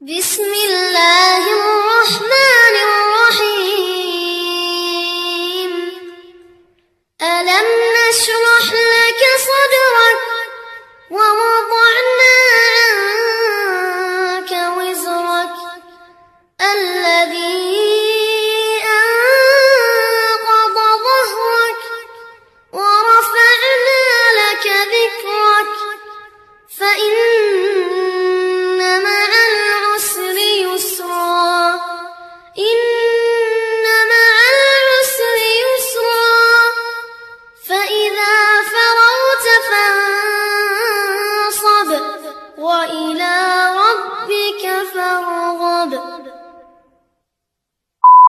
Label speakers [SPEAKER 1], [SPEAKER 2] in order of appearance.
[SPEAKER 1] بسم الله.